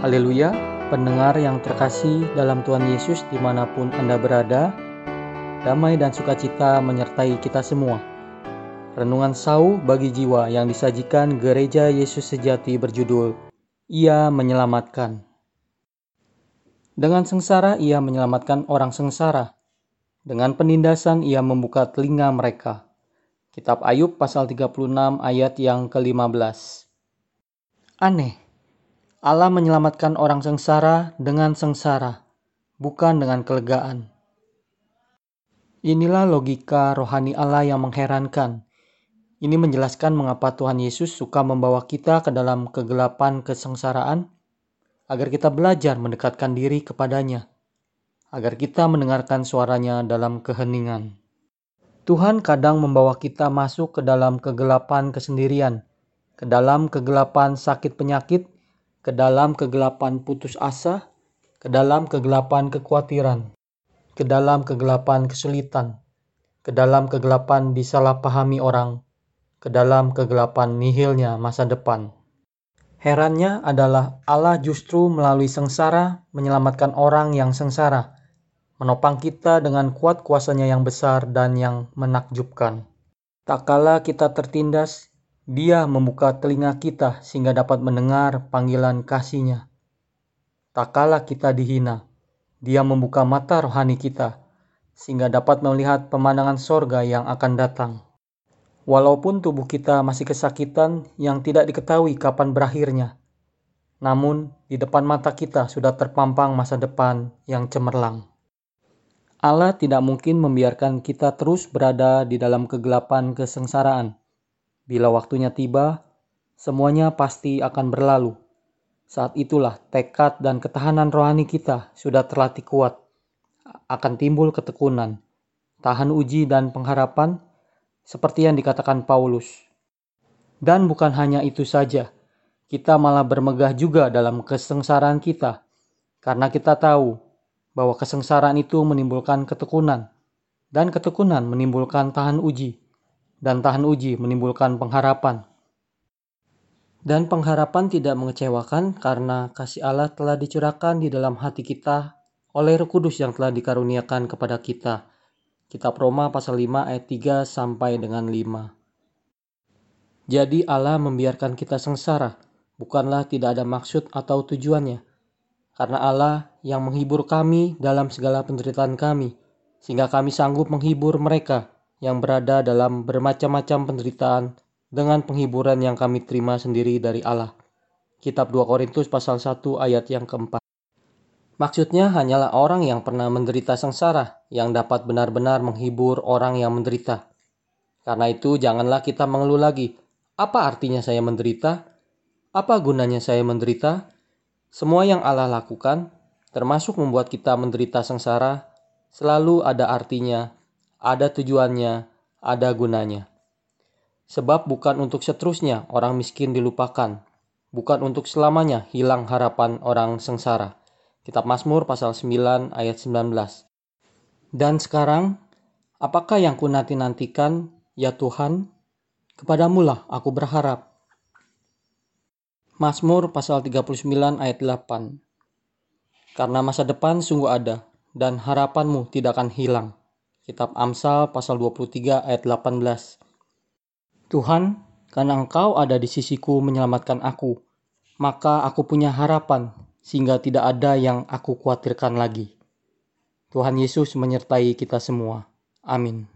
Haleluya, pendengar yang terkasih dalam Tuhan Yesus di mana pun Anda berada, damai dan sukacita menyertai kita semua. Renungan sau bagi jiwa yang disajikan Gereja Yesus Sejati berjudul Ia Menyelamatkan. Dengan sengsara ia menyelamatkan orang sengsara. Dengan penindasan ia membuka telinga mereka. Kitab Ayub pasal 36 ayat yang ke-15. Aneh, Allah menyelamatkan orang sengsara dengan sengsara, bukan dengan kelegaan. Inilah logika rohani Allah yang mengherankan. Ini menjelaskan mengapa Tuhan Yesus suka membawa kita ke dalam kegelapan kesengsaraan, agar kita belajar mendekatkan diri kepadanya, agar kita mendengarkan suaranya dalam keheningan. Tuhan kadang membawa kita masuk ke dalam kegelapan kesendirian, ke dalam kegelapan sakit penyakit, ke dalam kegelapan putus asa, ke dalam kegelapan kekhawatiran, ke dalam kegelapan kesulitan, ke dalam kegelapan disalahpahami orang, ke dalam kegelapan nihilnya masa depan. Herannya adalah Allah justru melalui sengsara menyelamatkan orang yang sengsara, menopang kita dengan kuat kuasanya yang besar dan yang menakjubkan. Tak kala kita tertindas, dia membuka telinga kita sehingga dapat mendengar panggilan kasihnya. Tak kala kita dihina, dia membuka mata rohani kita sehingga dapat melihat pemandangan sorga yang akan datang. Walaupun tubuh kita masih kesakitan yang tidak diketahui kapan berakhirnya, namun di depan mata kita sudah terpampang masa depan yang cemerlang. Allah tidak mungkin membiarkan kita terus berada di dalam kegelapan kesengsaraan Bila waktunya tiba, semuanya pasti akan berlalu. Saat itulah tekad dan ketahanan rohani kita sudah terlatih kuat. Akan timbul ketekunan, tahan uji dan pengharapan seperti yang dikatakan Paulus. Dan bukan hanya itu saja, kita malah bermegah juga dalam kesengsaraan kita. Karena kita tahu bahwa kesengsaraan itu menimbulkan ketekunan, dan ketekunan menimbulkan tahan uji dan tahan uji menimbulkan pengharapan. Dan pengharapan tidak mengecewakan karena kasih Allah telah dicurahkan di dalam hati kita oleh Roh Kudus yang telah dikaruniakan kepada kita. Kitab Roma pasal 5 ayat 3 sampai dengan 5. Jadi Allah membiarkan kita sengsara, bukanlah tidak ada maksud atau tujuannya. Karena Allah yang menghibur kami dalam segala penderitaan kami, sehingga kami sanggup menghibur mereka yang berada dalam bermacam-macam penderitaan dengan penghiburan yang kami terima sendiri dari Allah. Kitab 2 Korintus pasal 1 ayat yang keempat. Maksudnya hanyalah orang yang pernah menderita sengsara yang dapat benar-benar menghibur orang yang menderita. Karena itu janganlah kita mengeluh lagi. Apa artinya saya menderita? Apa gunanya saya menderita? Semua yang Allah lakukan, termasuk membuat kita menderita sengsara, selalu ada artinya ada tujuannya, ada gunanya. Sebab bukan untuk seterusnya orang miskin dilupakan, bukan untuk selamanya hilang harapan orang sengsara. Kitab Mazmur pasal 9 ayat 19. Dan sekarang, apakah yang ku nanti-nantikan, ya Tuhan? Kepadamu lah aku berharap. Mazmur pasal 39 ayat 8. Karena masa depan sungguh ada, dan harapanmu tidak akan hilang. Kitab Amsal pasal 23 ayat 18. Tuhan, karena Engkau ada di sisiku menyelamatkan aku, maka aku punya harapan sehingga tidak ada yang aku khawatirkan lagi. Tuhan Yesus menyertai kita semua. Amin.